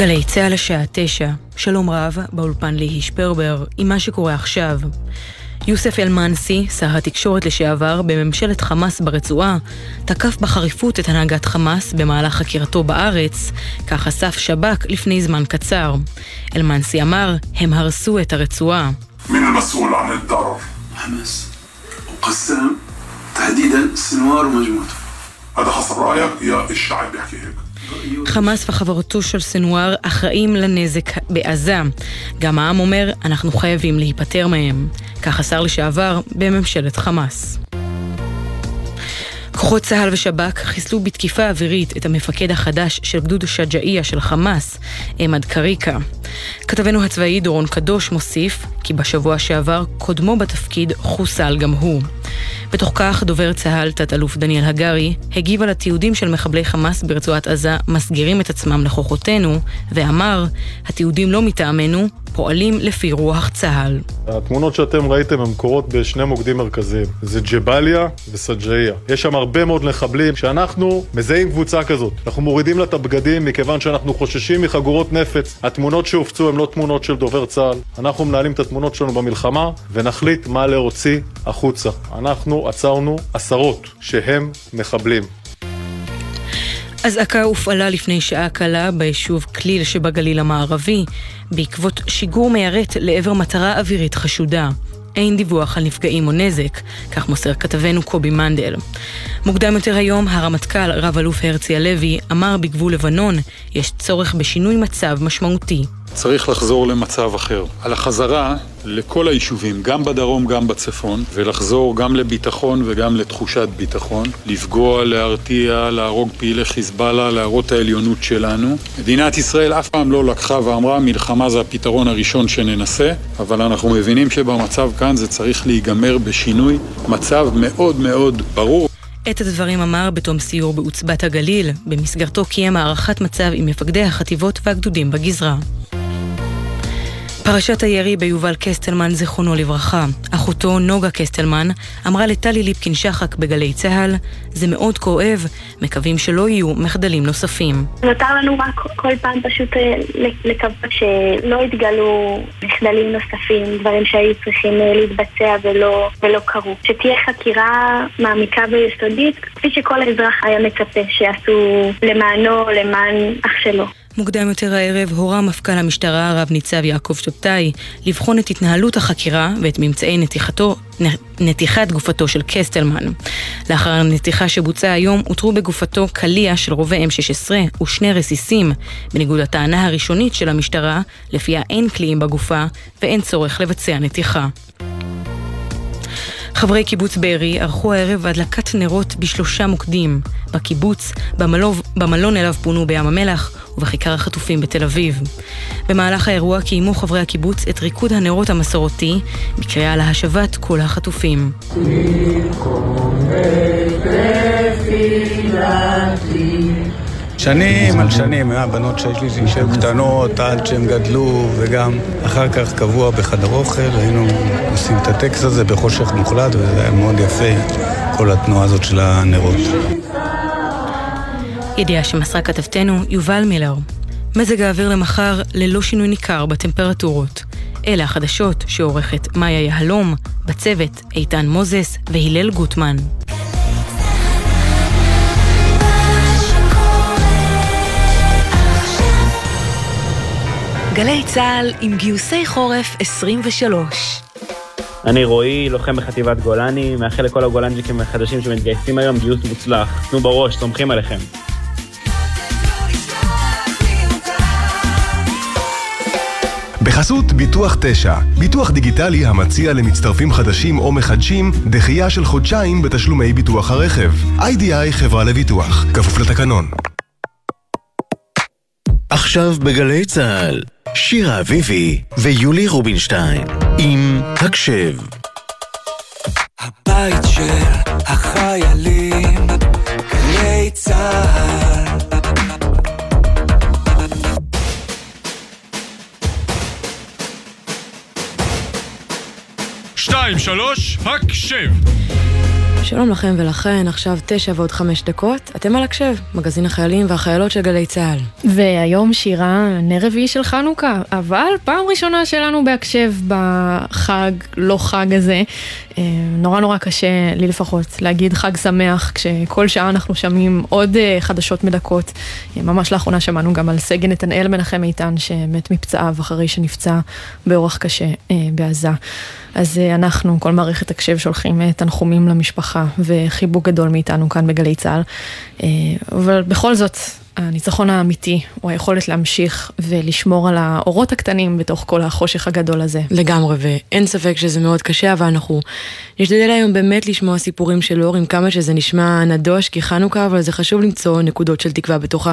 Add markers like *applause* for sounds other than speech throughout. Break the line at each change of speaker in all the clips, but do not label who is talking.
גלי צה"ל השעה תשע, שלום רב, באולפן ליהי שפרבר, עם מה שקורה עכשיו. יוסף אל-מנסי, שר התקשורת לשעבר בממשלת חמאס ברצועה, תקף בחריפות את הנהגת חמאס במהלך חקירתו בארץ, כך חשף שב"כ לפני זמן קצר. אל-מנסי אמר, הם הרסו את הרצועה.
من المسؤول عن الضرر؟
حماس وقسام تحديدا سنوار ومجموعته
هذا حسب رايك يا الشعب بيحكي هيك
חמאס וחברתו של סנוואר אחראים לנזק בעזה. גם העם אומר, אנחנו חייבים להיפטר מהם. כך השר לשעבר בממשלת חמאס. כוחות צה"ל ושב"כ חיסלו בתקיפה אווירית את המפקד החדש של גדוד שג'אעיה של חמאס, אמד קריקה. כתבנו הצבאי דורון קדוש מוסיף כי בשבוע שעבר קודמו בתפקיד חוסל גם הוא. בתוך כך דובר צה"ל תת-אלוף דניאל הגרי הגיב על התיעודים של מחבלי חמאס ברצועת עזה מסגירים את עצמם לכוחותינו ואמר התיעודים לא מטעמנו פועלים לפי רוח צה"ל.
התמונות שאתם ראיתם הן קורות בשני מוקדים מרכזיים, זה ג'באליה וסג'איה. יש שם הרבה מאוד מחבלים שאנחנו מזהים קבוצה כזאת. אנחנו מורידים לה את הבגדים מכיוון שאנחנו חוששים מחגורות נפץ. התמונות שהופצו הן לא תמונות של דובר צה"ל. אנחנו מנהלים את התמונות שלנו במלחמה ונחליט מה להוציא החוצה. אנחנו עצרנו עשרות שהם מחבלים.
אזעקה הופעלה לפני שעה קלה ביישוב כליל שבגליל המערבי, בעקבות שיגור מיירט לעבר מטרה אווירית חשודה. אין דיווח על נפגעים או נזק, כך מוסר כתבנו קובי מנדל. מוקדם יותר היום, הרמטכ"ל, רב-אלוף הרצי הלוי, אמר בגבול לבנון, יש צורך בשינוי מצב משמעותי.
צריך לחזור למצב אחר. על החזרה לכל היישובים, גם בדרום, גם בצפון, ולחזור גם לביטחון וגם לתחושת ביטחון, לפגוע, להרתיע, להרוג פעילי חיזבאללה, להראות את העליונות שלנו. מדינת ישראל אף פעם לא לקחה ואמרה, מלחמה זה הפתרון הראשון שננסה, אבל אנחנו מבינים שבמצב כאן זה צריך להיגמר בשינוי מצב מאוד מאוד ברור.
את הדברים אמר בתום סיור בעוצבת הגליל, במסגרתו קיים הערכת מצב עם מפקדי החטיבות והגדודים בגזרה. פרשת הירי ביובל קסטלמן, זיכרונו לברכה. אחותו, נוגה קסטלמן, אמרה לטלי ליפקין שחק בגלי צה"ל, זה מאוד כואב, מקווים שלא יהיו מחדלים נוספים.
נותר לנו רק כל פעם פשוט אה, לקוות שלא יתגלו מחדלים נוספים, דברים שהיו צריכים אה, להתבצע ולא, ולא קרו. שתהיה חקירה מעמיקה ויסודית, כפי שכל אזרח היה מצפה שיעשו למענו, למען אח שלו.
מוקדם יותר הערב הורה מפכ"ל המשטרה הרב ניצב יעקב שבתאי לבחון את התנהלות החקירה ואת ממצאי נתיחתו, נתיחת גופתו של קסטלמן. לאחר הנתיחה שבוצעה היום אותרו בגופתו קליע של רובה M16 ושני רסיסים, בניגוד לטענה הראשונית של המשטרה, לפיה אין קליעים בגופה ואין צורך לבצע נתיחה. חברי קיבוץ בארי ערכו הערב הדלקת נרות בשלושה מוקדים, בקיבוץ, במלוב, במלון אליו פונו בים המלח ובכיכר החטופים בתל אביב. במהלך האירוע קיימו חברי הקיבוץ את ריקוד הנרות המסורתי בקריאה להשבת כל החטופים.
שנים על שנים, הבנות שיש לי שהיו קטנות עד שהן גדלו וגם אחר כך קבוע בחדר אוכל, היינו עושים את הטקסט הזה בחושך מוחלט וזה היה מאוד יפה, כל התנועה הזאת של הנרות.
ידיעה שמסרה כתבתנו יובל מילר. מזג האוויר למחר ללא שינוי ניכר בטמפרטורות. אלה החדשות שעורכת מאיה יהלום, בצוות איתן מוזס והלל גוטמן. גלי צה"ל עם גיוסי חורף 23.
אני רועי, לוחם בחטיבת גולני, מאחל לכל הגולנג'יקים החדשים שמתגייסים היום גיוס מוצלח. תנו בראש, סומכים עליכם.
בחסות ביטוח 9, ביטוח דיגיטלי המציע למצטרפים חדשים או מחדשים דחייה של חודשיים בתשלומי ביטוח הרכב. איי-די-איי חברה לביטוח, כפוף לתקנון.
עכשיו בגלי צה"ל, שירה אביבי ויולי רובינשטיין, עם הקשב.
הבית של החיילים, גלי צה"ל
שתיים, שלוש, הקשב!
שלום לכם ולכן, עכשיו תשע ועוד חמש דקות, אתם על הקשב, מגזין החיילים והחיילות של גלי צה"ל.
והיום שירה, נר רביעי של חנוכה, אבל פעם ראשונה שלנו בהקשב בחג, לא חג הזה. אה, נורא נורא קשה, לי לפחות, להגיד חג שמח, כשכל שעה אנחנו שומעים עוד אה, חדשות מדכאות. אה, ממש לאחרונה שמענו גם על סגן נתנאל מנחם איתן, שמת מפצעיו אחרי שנפצע באורח קשה בעזה. אז אנחנו, כל מערכת הקשב, שולחים תנחומים למשפחה וחיבוק גדול מאיתנו כאן בגלי צה"ל. אבל בכל זאת, הניצחון האמיתי הוא היכולת להמשיך ולשמור על האורות הקטנים בתוך כל החושך הגדול הזה.
לגמרי, ואין ספק שזה מאוד קשה, אבל אנחנו נשתדל היום באמת לשמוע סיפורים של אור, עם כמה שזה נשמע נדוש כחנוכה, אבל זה חשוב למצוא נקודות של תקווה בתוך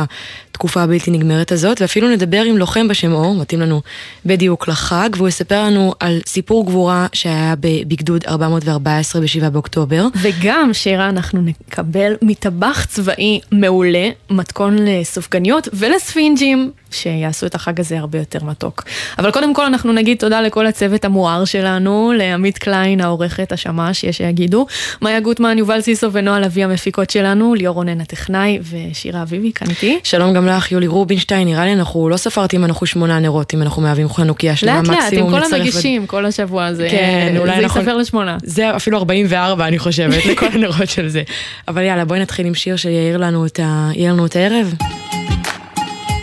התקופה הבלתי נגמרת הזאת, ואפילו נדבר עם לוחם בשם אור, מתאים לנו בדיוק לחג, והוא יספר לנו על סיפור גבורה שהיה בגדוד 414 ב-7 באוקטובר.
וגם, שירה, אנחנו נקבל מטבח צבאי מעולה, מתכון לסופגניות ולספינג'ים. שיעשו את החג הזה הרבה יותר מתוק. אבל קודם כל אנחנו נגיד תודה לכל הצוות המואר שלנו, לעמית קליין העורכת, השמש, יש שיגידו, מאיה גוטמן, יובל סיסו ונועה לביא המפיקות שלנו, ליאור רונן הטכנאי ושירה אביבי כאן איתי.
שלום גם לך, יולי רובינשטיין, נראה לי אנחנו לא ספרתי אם אנחנו שמונה נרות, אם אנחנו מהווים חנוכיה
שלמה, לאט לאט, עם כל המגישים, כל השבוע הזה, כן, אולי זה נכון, יספר לשמונה.
זה אפילו 44 אני חושבת, *laughs* לכל הנרות של זה. אבל יאללה, בואי נתחיל עם שיר שיעיר לנו את, ה... לנו את הערב.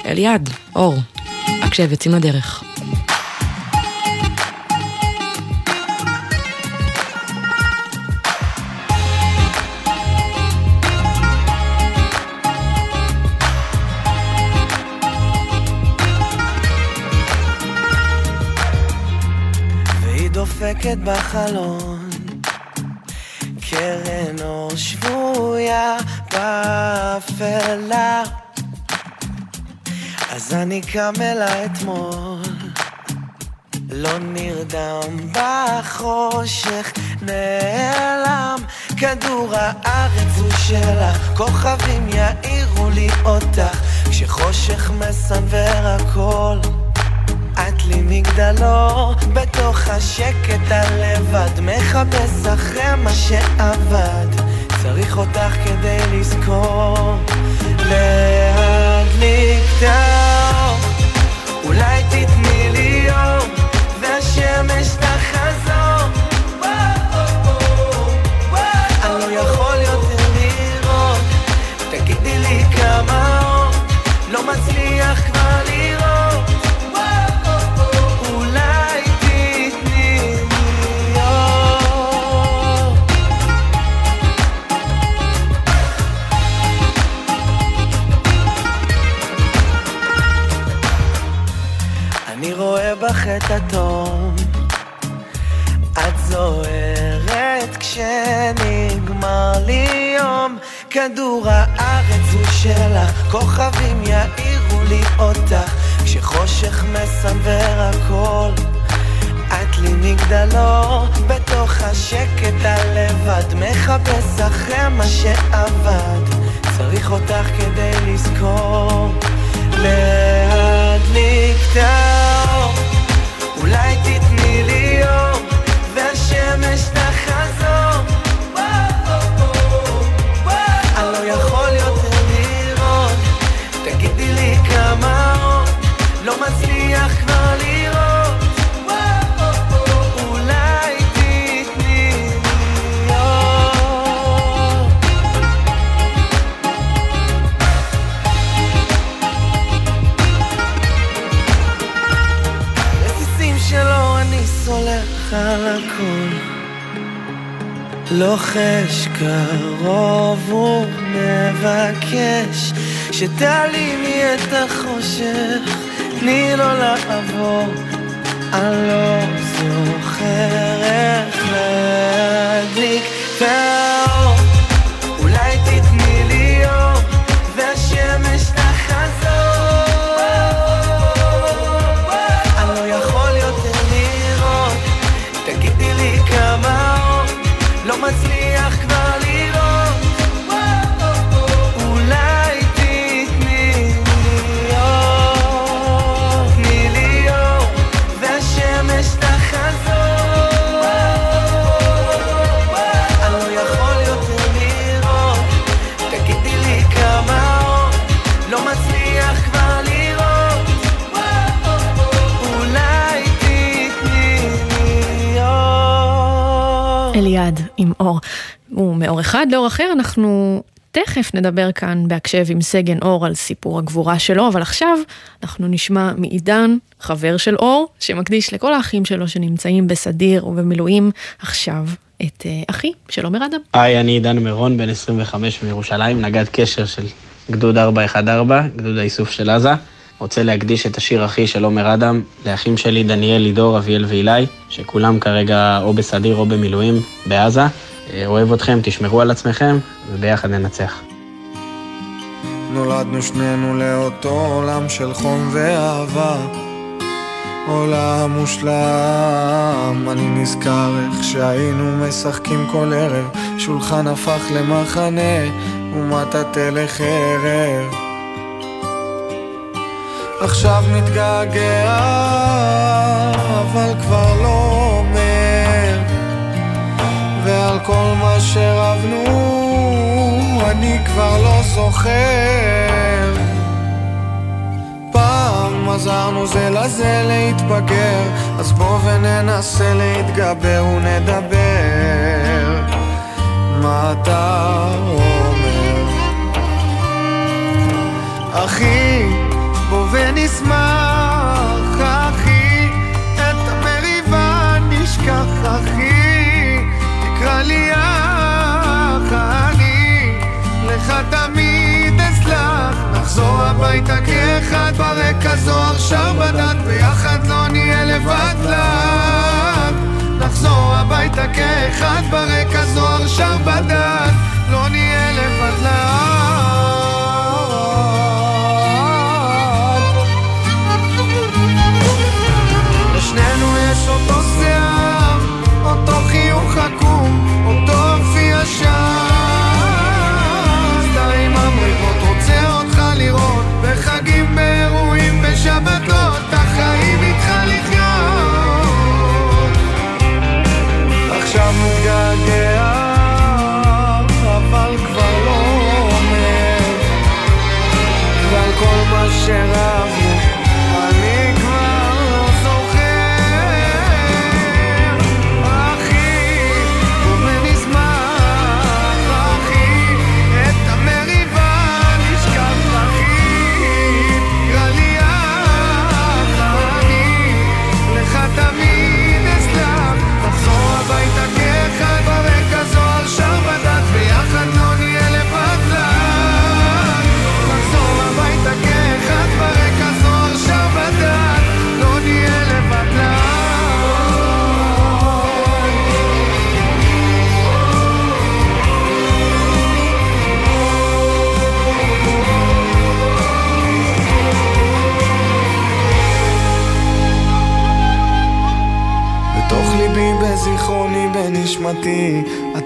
אליעד, אור, הקשב, יוצאים לדרך.
דופקת בחלון, קרן אור שבויה באפלה. אז אני קם אלה אתמול לא נרדם בחושך, נעלם. כדור הארץ הוא שלך, כוכבים יאירו לי אותך, כשחושך מסנוור הכל. את לי מגדלו, בתוך השקט הלבד, מחפש אחרי מה שאבד, צריך אותך כדי לזכור. להדליק את האור אולי כדור הארץ הוא שלך כוכבים יאירו לי אותך כשחושך מסנוור הכל. את לי מגדלו בתוך השקט הלבד. מחפש אחרי מה שאבד צריך אותך כדי לזכור. להדליק את האור אולי תתני לי יום והשמש לוחש קרוב ומבקש שתעלימי את החושך, תני לו לעבור. אני לא זוכר איך להדליק את
ומאור אחד לאור אחר אנחנו תכף נדבר כאן בהקשב עם סגן אור על סיפור הגבורה שלו, אבל עכשיו אנחנו נשמע מעידן, חבר של אור, שמקדיש לכל האחים שלו שנמצאים בסדיר ובמילואים עכשיו את uh, אחי של עומר אדם.
היי, אני עידן מירון, בן 25 מירושלים, נגד קשר של גדוד 414, גדוד האיסוף של עזה. רוצה להקדיש את השיר אחי של עומר אדם לאחים שלי דניאל, לידור, אביאל ואילי, שכולם כרגע או בסדיר או במילואים בעזה. אה, אוהב אתכם, תשמרו על עצמכם, וביחד ננצח.
נולדנו שנינו לאותו עולם של חום ואהבה. עולם מושלם, אני נזכר איך שהיינו משחקים כל ערב. שולחן הפך למחנה ומטאטא לחרב עכשיו מתגעגע, אבל כבר לא ועל כל מה שרבנו אני כבר לא זוכר. פעם עזרנו זה לזה להתבגר אז בוא וננסה להתגבר ונדבר. מה אתה אומר? אחי בוא ונשמח אחי את המריבה נשכח אחי לך תמיד אסלח נחזור הביתה כאחד ברקע זוהר שר בדת ביחד לא נהיה לבד לעד נחזור הביתה כאחד ברקע זוהר שר בדת לא נהיה לבד לעד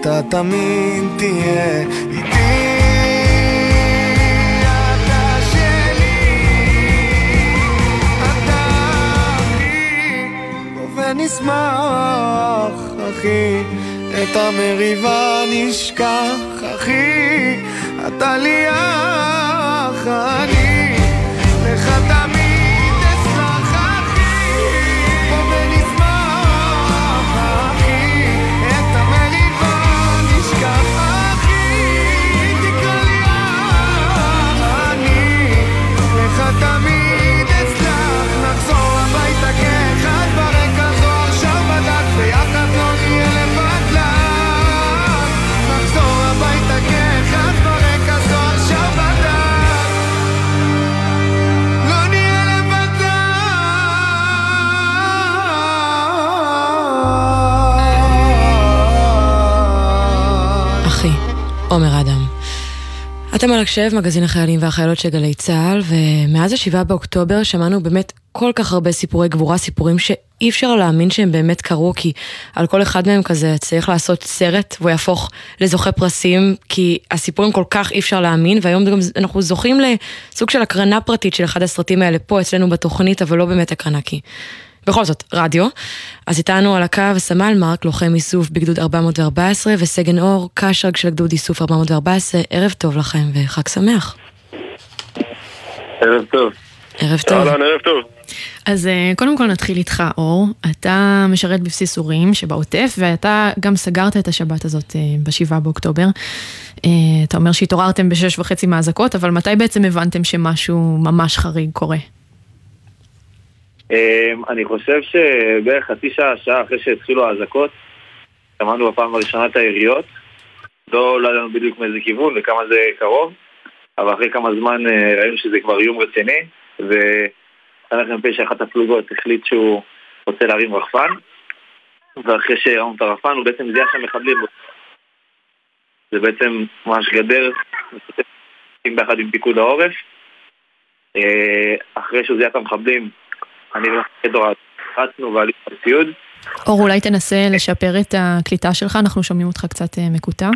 אתה תמיד תהיה איתי. ונשמח, אחי, את המריבה נשכח, אחי, אתה לי אח, אני
אתם על הקשב, מגזין החיילים והחיילות של גלי צה"ל, ומאז השבעה באוקטובר שמענו באמת כל כך הרבה סיפורי גבורה, סיפורים שאי אפשר להאמין שהם באמת קרו, כי על כל אחד מהם כזה צריך לעשות סרט, והוא יהפוך לזוכה פרסים, כי הסיפורים כל כך אי אפשר להאמין, והיום גם אנחנו זוכים לסוג של הקרנה פרטית של אחד הסרטים האלה פה אצלנו בתוכנית, אבל לא באמת הקרנה, כי בכל זאת, רדיו. אז איתנו על הקו סמל מרק, לוחם איסוף בגדוד 414, וסגן אור, קשרג של גדוד איסוף 414. ערב טוב לכם וחג שמח.
ערב טוב.
ערב טוב.
אהלן, ערב טוב.
אז אה, קודם כל נתחיל איתך, אור. אתה משרת בבסיס אורים שבעוטף, ואתה גם סגרת את השבת הזאת אה, בשבעה באוקטובר. אה, אתה אומר שהתעוררתם בשש וחצי מהאזעקות, אבל מתי בעצם הבנתם שמשהו ממש חריג קורה?
אמ, אני חושב שבערך חצי שעה, שעה אחרי שהתחילו האזעקות, שמענו בפעם הראשונה את היריות. לא לא ידענו בדיוק מאיזה כיוון וכמה זה קרוב, אבל אחרי כמה זמן אה, ראינו שזה כבר איום רציני, וחנך מ"פ של אחת הפלוגות החליט שהוא רוצה להרים רחפן, ואחרי שהרמנו את הרחפן הוא בעצם זיהה שם מחבלים. זה בעצם ממש גדר, ביחד עם פיקוד העורף. אה, אחרי שהוא זיהה את המחבלים, אני ומפקד הוראה רצנו ועלינו לציוד.
אור, אולי תנסה לשפר את הקליטה שלך, אנחנו שומעים אותך קצת אה, מקוטע.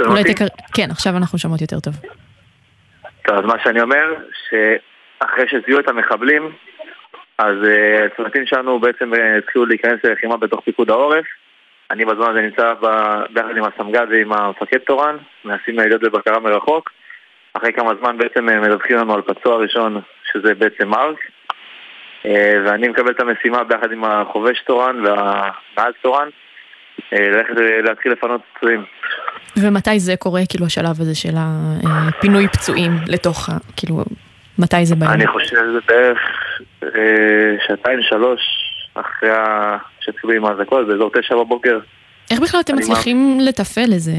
אולי תקר... כן, עכשיו אנחנו שומעות יותר טוב.
טוב, אז מה שאני אומר, שאחרי שזיהו את המחבלים, אז uh, הצוותים שלנו בעצם uh, התחילו להיכנס ללחימה בתוך פיקוד העורף. אני בזמן הזה נמצא ביחד עם הסמג"ד ועם המפקד תורן, מנסים להיות בבקרה מרחוק. אחרי כמה זמן בעצם uh, מדווחים לנו על פצוע ראשון, שזה בעצם מרק. Uh, ואני מקבל את המשימה ביחד עם החובש תורן והנהג תורן, uh, ללכת להתחיל לפנות פצועים.
ומתי זה קורה, כאילו, השלב הזה של הפינוי פצועים לתוך. כאילו, מתי זה בא?
אני חושב שזה בערך אה, שעתיים שלוש אחרי שהתחילו עם האזעקות, באזור תשע בבוקר.
איך בכלל אתם מצליחים לתפעל איזה,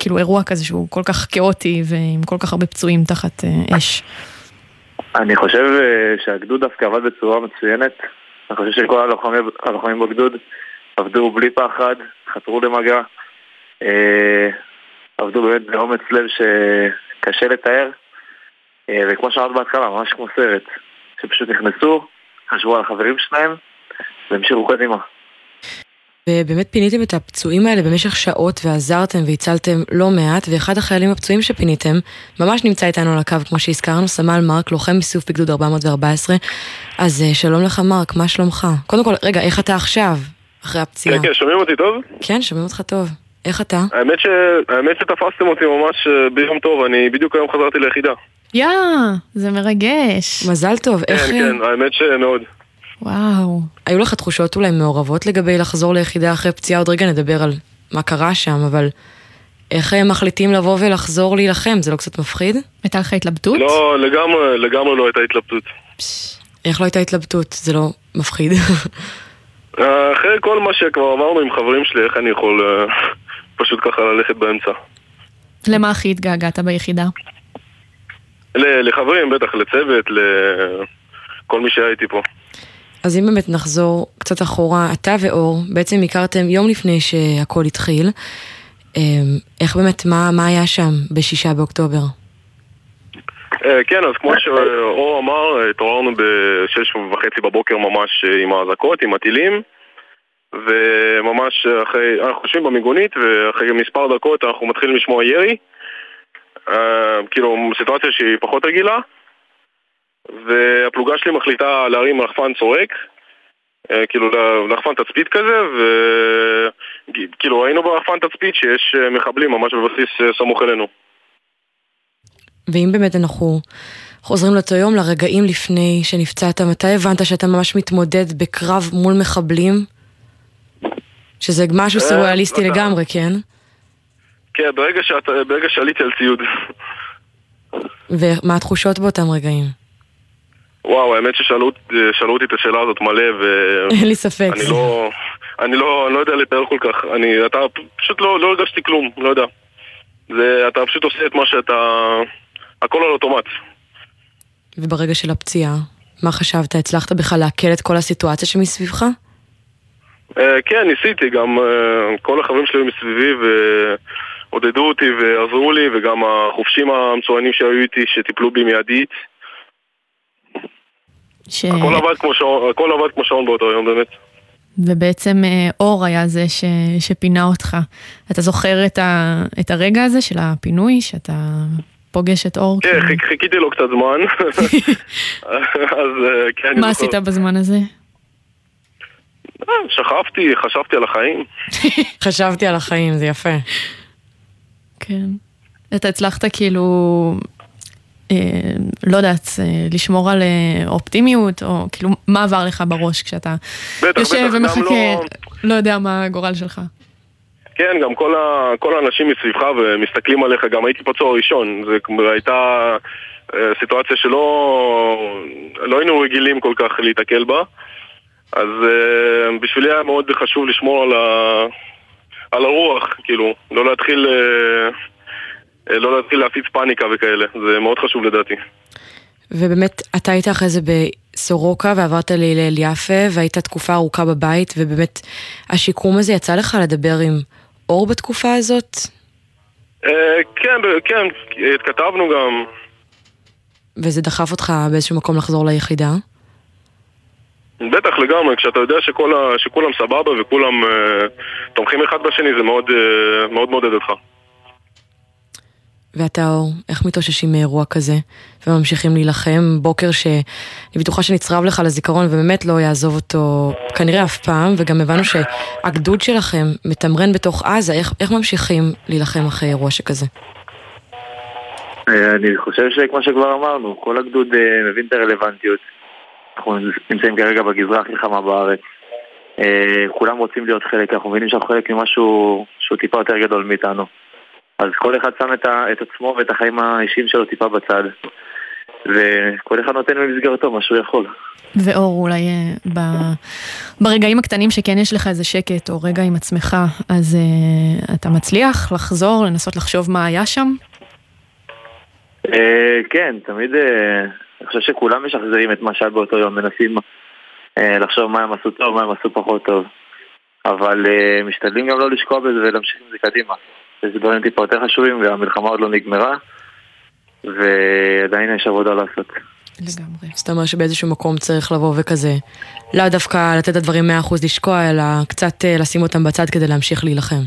כאילו, אירוע כזה שהוא כל כך כאוטי ועם כל כך הרבה פצועים תחת אה, אש?
אני חושב אה, שהגדוד דווקא עבד בצורה מצוינת. אני חושב שכל הלוחמים, הלוחמים בגדוד עבדו בלי פחד, חתרו למגע, אה, עבדו באמת באומץ לב שקשה לתאר. אה, וכמו שאמרת בהתחלה, ממש כמו סרט, שפשוט נכנסו, חשבו על החברים שלהם, והמשיכו קדימה.
ובאמת פיניתם את הפצועים האלה במשך שעות ועזרתם והצלתם לא מעט, ואחד החיילים הפצועים שפיניתם ממש נמצא איתנו על הקו, כמו שהזכרנו, סמל מרק, לוחם מסוף בגדוד 414. אז אה, שלום לך מרק, מה שלומך? קודם כל, רגע, איך אתה עכשיו, אחרי הפציעה?
כן, כן, שומעים אותי טוב?
כן, שומעים אותך טוב. איך אתה?
האמת, ש... האמת שתפסתם אותי ממש אה, ביום טוב, אני בדיוק היום חזרתי ליחידה.
יא, זה מרגש.
מזל טוב, איך...
כן, כן, האמת שמאוד.
וואו.
היו לך תחושות אולי מעורבות לגבי לחזור ליחידה אחרי פציעה? עוד רגע נדבר על מה קרה שם, אבל איך הם מחליטים לבוא ולחזור להילחם? זה לא קצת מפחיד?
הייתה לך התלבטות?
לא, לגמרי, לגמרי לא הייתה התלבטות.
איך לא הייתה התלבטות? זה לא מפחיד. *laughs*
אה, אחרי כל מה שכבר עברנו עם חברים שלי, איך אני יכול אה, *laughs* פשוט ככה ללכת באמצע?
למה הכי התגעגעת ביחידה?
ל- לחברים, בטח, לצוות, לכל מי שהיה איתי פה.
אז אם באמת נחזור קצת אחורה, אתה ואור בעצם הכרתם יום לפני שהכל התחיל. אמ, איך באמת, מה, מה היה שם בשישה באוקטובר?
אה, כן, אז כמו שאור אמר, התעוררנו בשש וחצי בבוקר ממש אה, עם האזעקות, עם הטילים וממש אחרי, אנחנו יושבים במיגונית ואחרי מספר דקות אנחנו מתחילים לשמוע ירי אה, כאילו סיטואציה שהיא פחות רגילה והפלוגה שלי מחליטה להרים רחפן צורק אה, כאילו לרחפן תצפית כזה וכאילו ראינו ברחפן תצפית שיש אה, מחבלים ממש בבסיס אה, סמוך אלינו
ואם באמת אנחנו חוזרים לאותו יום, לרגעים לפני שנפצעת, מתי הבנת שאתה ממש מתמודד בקרב מול מחבלים? שזה משהו סוריאליסטי
אתה-
לגמרי, כן?
כן, ברגע, שאת, ברגע שעליתי על ציוד.
ומה התחושות באותם רגעים?
וואו, האמת ששאלו שאלו אותי את השאלה הזאת מלא, ו...
אין לי ספק.
אני לא, אני לא, אני לא יודע לתאר כל כך. אני, אתה פשוט לא, לא הרגשתי כלום, לא יודע. זה, אתה פשוט עושה את מה שאתה... הכל על אוטומט.
וברגע של הפציעה, מה חשבת? הצלחת בכלל לעכל את כל הסיטואציה שמסביבך?
אה, כן, ניסיתי, גם אה, כל החברים שלי מסביבי ועודדו אותי ועזרו לי, וגם החופשים המצוינים שהיו איתי, שטיפלו בי מיידית.
ש...
הכל עבד כמו שעון, הכל עבד כמו שעון באותו יום, באמת.
ובעצם אה, אור היה זה ש... שפינה אותך. אתה זוכר את, ה... את הרגע הזה של הפינוי, שאתה פוגש את אור?
כן, חיכ- חיכיתי לו קצת זמן. *laughs* אז אה, כן,
מה
זוכר.
עשית בזמן הזה?
אה, שכבתי, חשבתי על החיים. *laughs*
חשבתי על החיים, זה יפה.
כן. אתה הצלחת כאילו לא יודעת, אה, לשמור על אה, אופטימיות, או כאילו, מה עבר לך בראש כשאתה
בטח,
יושב
בטח,
ומחכה,
לא-
לא יודע מה הגורל שלך.
כן, גם כל, ה, כל האנשים מסביבך ומסתכלים עליך, גם הייתי פצוע ראשון, זו הייתה אה, סיטואציה שלא לא היינו רגילים כל כך להיתקל בה, אז אה, בשבילי היה מאוד חשוב לשמור על, ה, על הרוח, כאילו, לא להתחיל, אה, אה, לא להתחיל להפיץ פאניקה וכאלה, זה מאוד חשוב לדעתי.
ובאמת, אתה היית אחרי זה בסורוקה ועברת להלל יפה, והיית תקופה ארוכה בבית, ובאמת, השיקום הזה יצא לך לדבר עם אור בתקופה הזאת?
אה, כן, כן, התכתבנו גם,
וזה דחף אותך באיזשהו מקום לחזור ליחידה?
בטח לגמרי, כשאתה יודע שכל ה, שכולם סבבה וכולם אה, תומכים אחד בשני זה מאוד אה, מאוד מעודד אותך.
ואתה אור, איך מתאוששים מאירוע כזה וממשיכים להילחם? בוקר שאני בטוחה שנצרב לך לזיכרון ובאמת לא יעזוב אותו כנראה אף פעם, וגם הבנו שהגדוד שלכם מתמרן בתוך עזה, איך, איך ממשיכים להילחם אחרי אירוע שכזה?
אה, אני חושב שכמו שכבר אמרנו, כל הגדוד אה, מבין את הרלוונטיות. אנחנו נמצאים כרגע בגזרה הכי חמה בארץ. אה, כולם רוצים להיות חלק, אנחנו מבינים שאנחנו חלק ממשהו שהוא טיפה יותר גדול מאיתנו. אז כל אחד שם את, ה, את עצמו ואת החיים האישיים שלו טיפה בצד. וכל אחד נותן במסגרתו מה שהוא יכול.
ואור, אולי אה, ב... ברגעים הקטנים שכן יש לך איזה שקט, או רגע עם עצמך, אז uh, אתה מצליח לחזור, לנסות לחשוב מה היה שם?
אה, כן, תמיד, אה, אני חושב שכולם משחזרים את מה שהיה באותו יום, מנסים אה, לחשוב מה הם עשו טוב, מה הם עשו פחות טוב. אבל אה, משתדלים גם לא לשקוע בזה ולהמשיך עם זה קדימה. יש דברים טיפה יותר חשובים והמלחמה עוד לא נגמרה, ועדיין יש עבודה לעשות.
לגמרי. זאת אומרת שבאיזשהו מקום צריך לבוא וכזה, לאו דווקא לתת את הדברים 100% לשקוע, אלא קצת אה, לשים אותם בצד כדי להמשיך להילחם.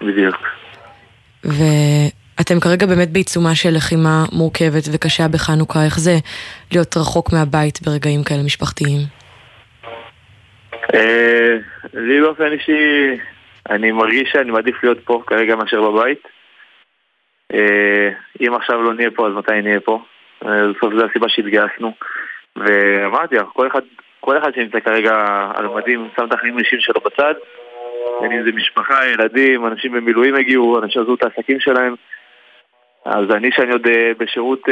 בדיוק.
ואתם כרגע באמת בעיצומה של לחימה מורכבת וקשה בחנוכה, איך זה להיות רחוק מהבית ברגעים כאלה משפחתיים?
אה, לי באופן אישי, אני מרגיש שאני מעדיף להיות פה כרגע מאשר בבית. אה, אם עכשיו לא נהיה פה, אז מתי נהיה פה? אה, בסוף זו הסיבה שהתגייסנו. ואמרתי כל אחד, כל אחד שנמצא כרגע על מדים שם את החיים האישיים שלו בצד. בין אם זה משפחה, ילדים, אנשים במילואים הגיעו, אנשים עזבו את העסקים שלהם. אז אני, שאני עוד אה, בשירות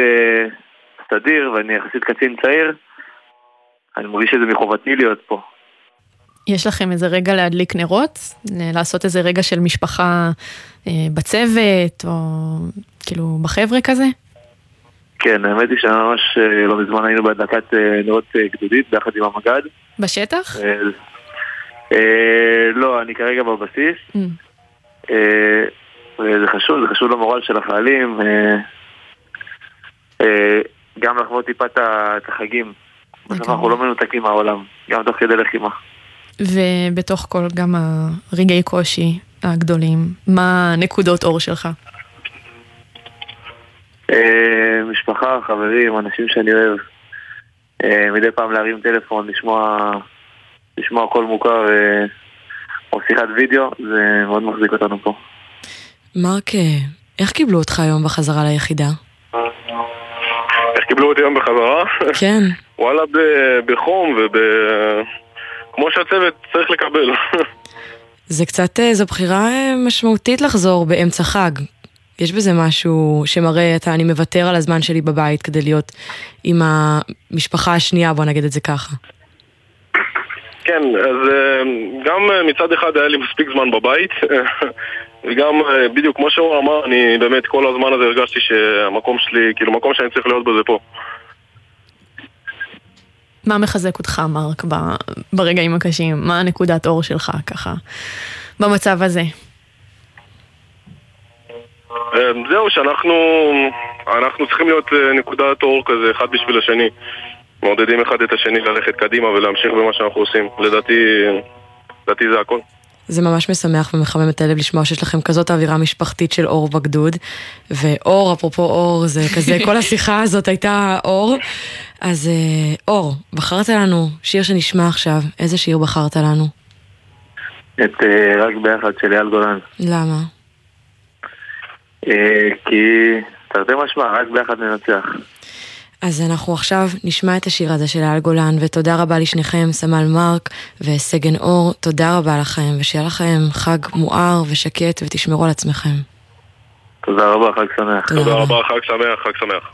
סדיר ואני יחסית קצין צעיר, אני מרגיש שזה מחובתי להיות פה.
יש לכם איזה רגע להדליק נרות? לעשות איזה רגע של משפחה אה, בצוות, או כאילו בחבר'ה כזה?
כן, האמת היא שממש אה, לא מזמן היינו בהדלקת אה, נרות אה, גדודית ביחד עם המג"ד.
בשטח?
אה, אה, לא, אני כרגע בבסיס.
Mm.
אה, וזה חשוב, זה חשוב למורל של החיילים. אה, אה, גם לחוות טיפה את החגים. בסוף אנחנו לא מנותקים מהעולם, גם תוך כדי לחימה.
ובתוך כל גם הרגעי קושי הגדולים, מה נקודות אור שלך?
אה, משפחה, חברים, אנשים שאני אוהב. אה, מדי פעם להרים טלפון, לשמוע, לשמוע קול מוכר אה, או שיחת וידאו, זה מאוד מחזיק אותנו פה.
מרק, איך קיבלו אותך היום בחזרה ליחידה?
איך קיבלו אותי היום בחזרה?
כן.
וואלה, ב- בחום וב... כמו שהצוות צריך לקבל. *laughs*
זה קצת, אה, זו בחירה אה, משמעותית לחזור באמצע חג. יש בזה משהו שמראה, אתה, אני מוותר על הזמן שלי בבית כדי להיות עם המשפחה השנייה, בוא נגיד את זה ככה.
כן, אז אה, גם מצד אחד היה לי מספיק זמן בבית, *laughs* וגם בדיוק כמו שהוא אמר, אני באמת כל הזמן הזה הרגשתי שהמקום שלי, כאילו מקום שאני צריך להיות בו זה פה.
מה מחזק אותך, מרק, ברגעים הקשים? מה הנקודת אור שלך, ככה, במצב הזה?
אה, זהו, שאנחנו אנחנו צריכים להיות אה, נקודת אור כזה, אחד בשביל השני. מעודדים אחד את השני ללכת קדימה ולהמשיך במה שאנחנו עושים. לדעתי, לדעתי זה הכל.
זה ממש משמח ומחמם את הלב לשמוע שיש לכם כזאת אווירה משפחתית של אור בגדוד. ואור, אפרופו אור, זה כזה, כל *laughs* השיחה הזאת הייתה אור. אז אה, אור, בחרת לנו שיר שנשמע עכשיו. איזה שיר בחרת לנו?
את אה, רק ביחד של אייל גולן.
למה?
אה, כי תרתי משמע, רק ביחד ננצח.
אז אנחנו עכשיו נשמע את השיר הזה של אייל גולן, ותודה רבה לשניכם, סמל מרק וסגן אור, תודה רבה לכם, ושיהיה לכם חג מואר ושקט, ותשמרו על עצמכם.
תודה רבה, חג שמח.
תודה רבה, חג שמח, חג שמח.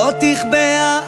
לא תכבה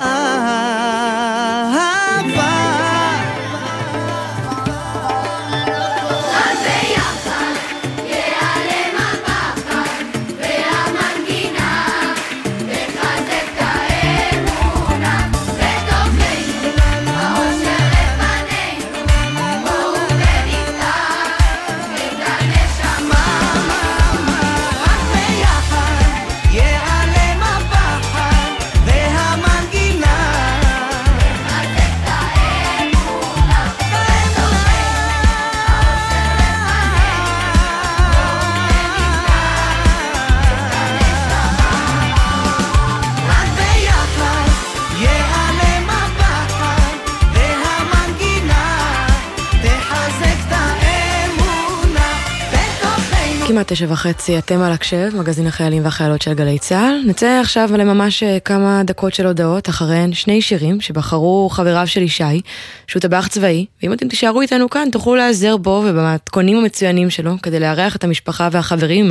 כמעט תשע וחצי, אתם על הקשב, מגזין החיילים והחיילות של גלי צה"ל. נצא עכשיו לממש אה, כמה דקות של הודעות, אחריהן שני שירים שבחרו חבריו של ישי, שהוא טבח צבאי, ואם אתם תישארו איתנו כאן, תוכלו להיעזר בו ובמתכונים המצוינים שלו, כדי לארח את המשפחה והחברים,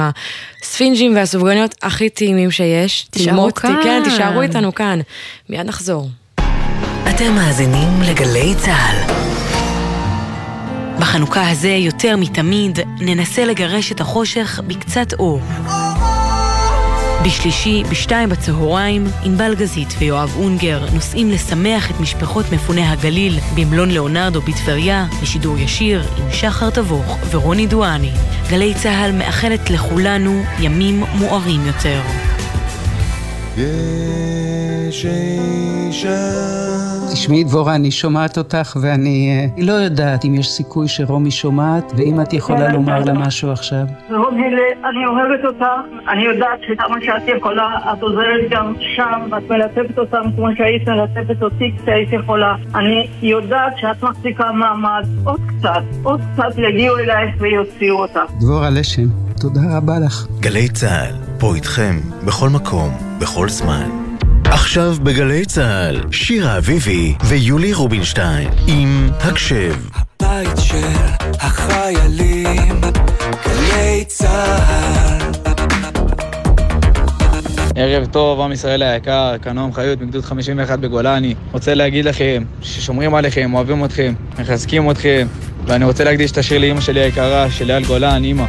הספינג'ים והסופגניות הכי טעימים שיש.
תישארו כאן.
כן, תישארו איתנו כאן. מיד נחזור.
אתם מאזינים לגלי צה"ל.
בחנוכה הזה יותר מתמיד ננסה לגרש את החושך בקצת אור. בשלישי, בשתיים בצהריים, ענבל גזית ויואב אונגר נוסעים לשמח את משפחות מפוני הגליל במלון ליאונרדו בטבריה, בשידור ישיר עם שחר תבוך ורוני דואני. גלי צה"ל מאחלת לכולנו ימים מוארים יותר.
אישה תשמעי, דבורה, אני שומעת אותך ואני אה, לא יודעת אם יש סיכוי שרומי שומעת, ואם את יכולה
כן,
לומר לה. משהו עכשיו.
רומי, אני אוהבת אותך, אני יודעת שכמה שאת יכולה, את עוזרת גם שם, את מלטפת אותם כמו שהיית מלטפת אותי כשהיית יכולה. אני יודעת שאת מחזיקה מעמד, עוד קצת, עוד קצת יגיעו אלייך ויוציאו אותך.
דבורה לשם, תודה רבה לך.
גלי צה"ל, פה איתכם, בכל מקום, בכל זמן. עכשיו בגלי צה"ל, שירה אביבי ויולי רובינשטיין עם הקשב.
בית של החיילים, גלי צה"ל.
ערב טוב, עם ישראל היקר, כאן נועם חיות מגדוד 51 בגולני. רוצה להגיד לכם ששומרים עליכם, אוהבים אתכם, מחזקים אתכם, ואני רוצה להקדיש את השיר לאימא שלי היקרה, של אייל גולן, אימא.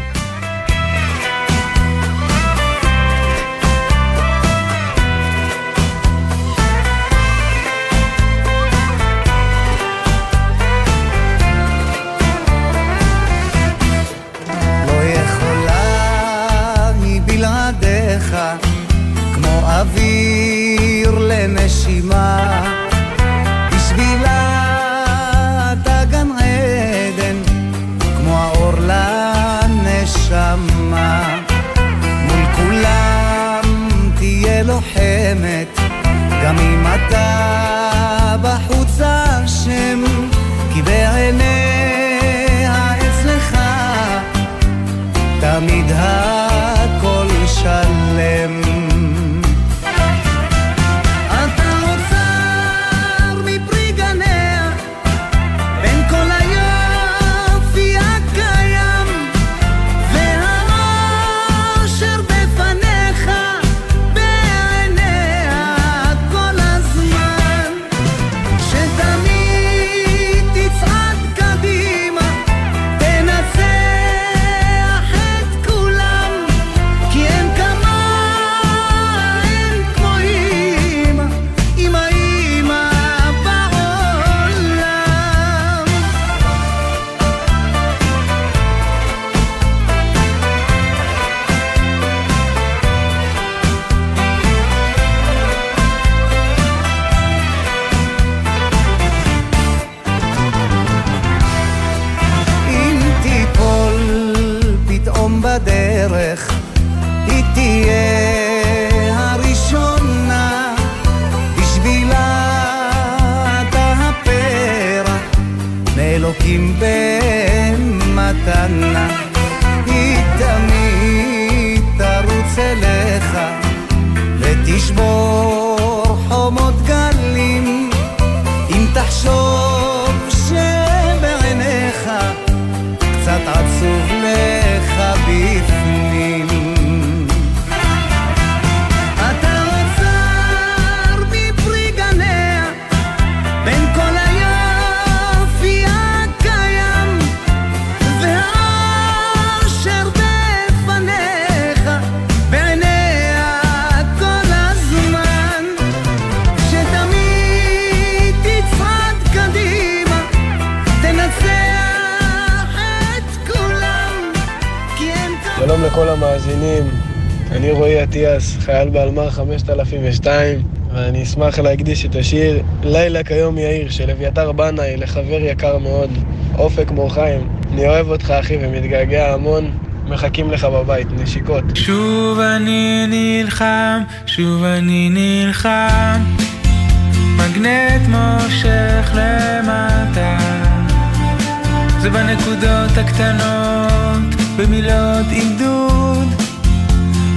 5002, ואני אשמח להקדיש את השיר "לילה כיום יאיר" של אביתר בנאי לחבר יקר מאוד, אופק מור חיים. אני אוהב אותך אחי ומתגעגע המון, מחכים לך בבית, נשיקות.
שוב אני נלחם, שוב אני נלחם, מגנט מושך למטה. זה בנקודות הקטנות, במילות עידוד,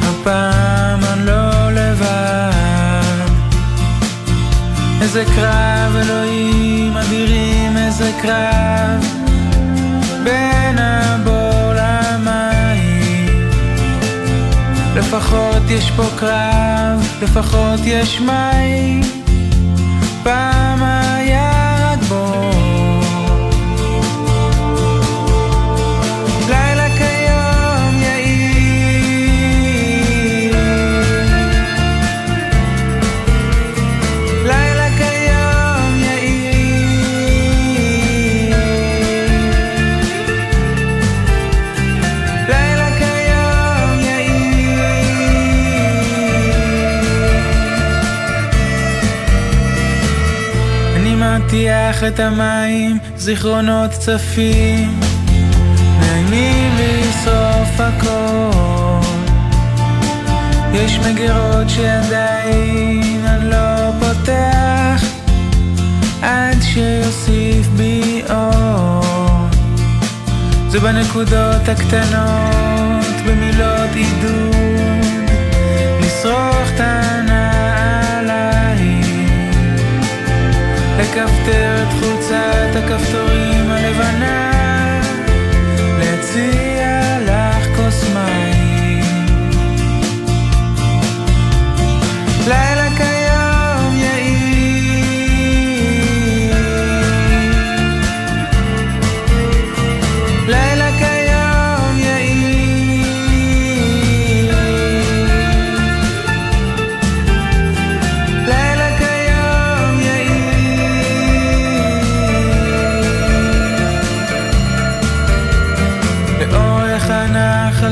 הפעם אני לא איזה קרב, אלוהים אדירים, איזה קרב, בין הבור למים. לפחות יש פה קרב, לפחות יש מים. מטיח את המים, זיכרונות צפים, מאיימים לשרוף הכל. יש מגירות שעדיין אני לא פותח, עד שיוסיף בי אור. זה בנקודות הקטנות, במילות עידוד, לשרוך לכפתר את חולצת הכפתורים הלבנה, להציע לך כוס מים. לילה